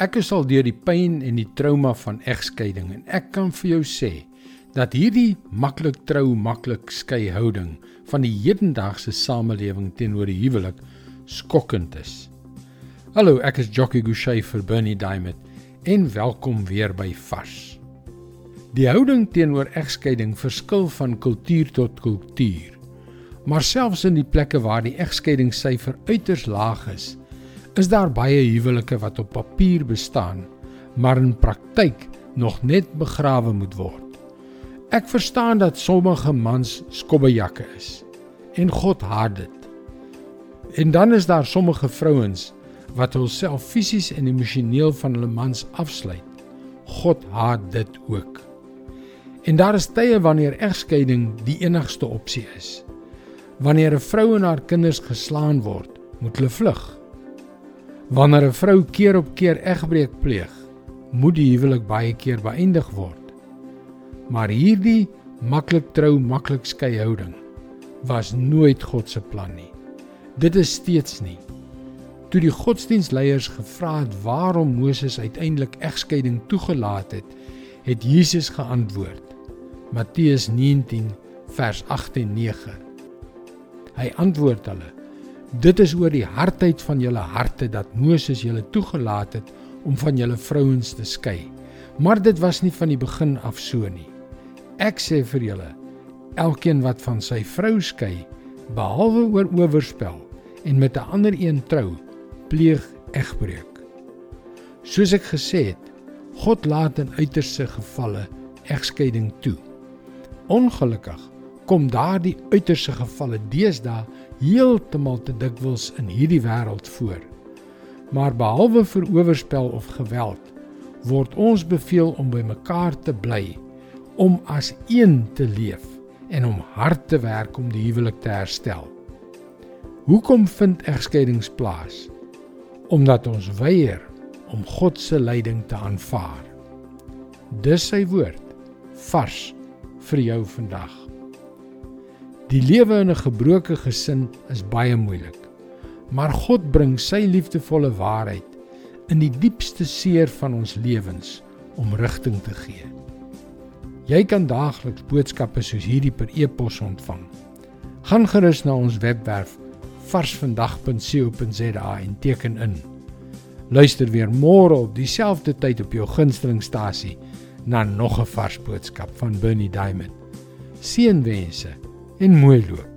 Ek is al deur die pyn en die trauma van egskeiding en ek kan vir jou sê dat hierdie maklik trou, maklik skei houding van die hedendaagse samelewing teenoor die huwelik skokkend is. Hallo, ek is Jockey Gouchee vir Bernie Diamond en welkom weer by Vars. Die houding teenoor egskeiding verskil van kultuur tot kultuur. Maar selfs in die plekke waar die egskeidingssyfer uiters laag is, is daar baie huwelike wat op papier bestaan, maar in praktyk nog net begrawe moet word. Ek verstaan dat sommige mans skobbejakke is en God haat dit. En dan is daar sommige vrouens wat hulself fisies en emosioneel van hulle mans afsluit. God haat dit ook. En daar is tye wanneer egskeiding die enigste opsie is. Wanneer 'n vrou en haar kinders geslaan word, moet hulle vlug. Wanneer 'n vrou keer op keer egbreek pleeg, moet die huwelik baie keer beëindig word. Maar hierdie maklik trou, maklik skei houding was nooit God se plan nie. Dit is steeds nie. Toe die godsdienstleiers gevra het waarom Moses uiteindelik egskeiding toegelaat het, het Jesus geantwoord. Matteus 19 vers 8 en 9. Hy antwoord hulle: Dit is oor die hardheid van julle harte dat Moses julle toegelaat het om van julle vrouens te skei. Maar dit was nie van die begin af so nie. Ek sê vir julle, elkeen wat van sy vrou skei, behalwe oor oorspel en met 'n ander een trou, pleeg egbreuk. Soos ek gesê het, God laat in uiterste gevalle egskeiding toe. Ongelukkig kom daardie uiterste gevalle deesdae heeltemal te dikwels in hierdie wêreld voor. Maar behalwe vir oorspel of geweld, word ons beveel om by mekaar te bly om as een te leef en om hard te werk om die huwelik te herstel. Hoekom vind egskeidings plaas? Omdat ons weier om God se leiding te aanvaar. Dis sy woord vars vir jou vandag. Die lewe in 'n gebroke gesin is baie moeilik. Maar God bring sy liefdevolle waarheid in die diepste seer van ons lewens om rigting te gee. Jy kan daagliks boodskappe soos hierdie per e-pos ontvang. Gaan gerus na ons webwerf varsvandag.co.za en teken in. Luister weer môre op dieselfde tyd op jou gunstelingstasie na nog 'n vars boodskap van Bernie Diamond. Seënwense en mooi loop.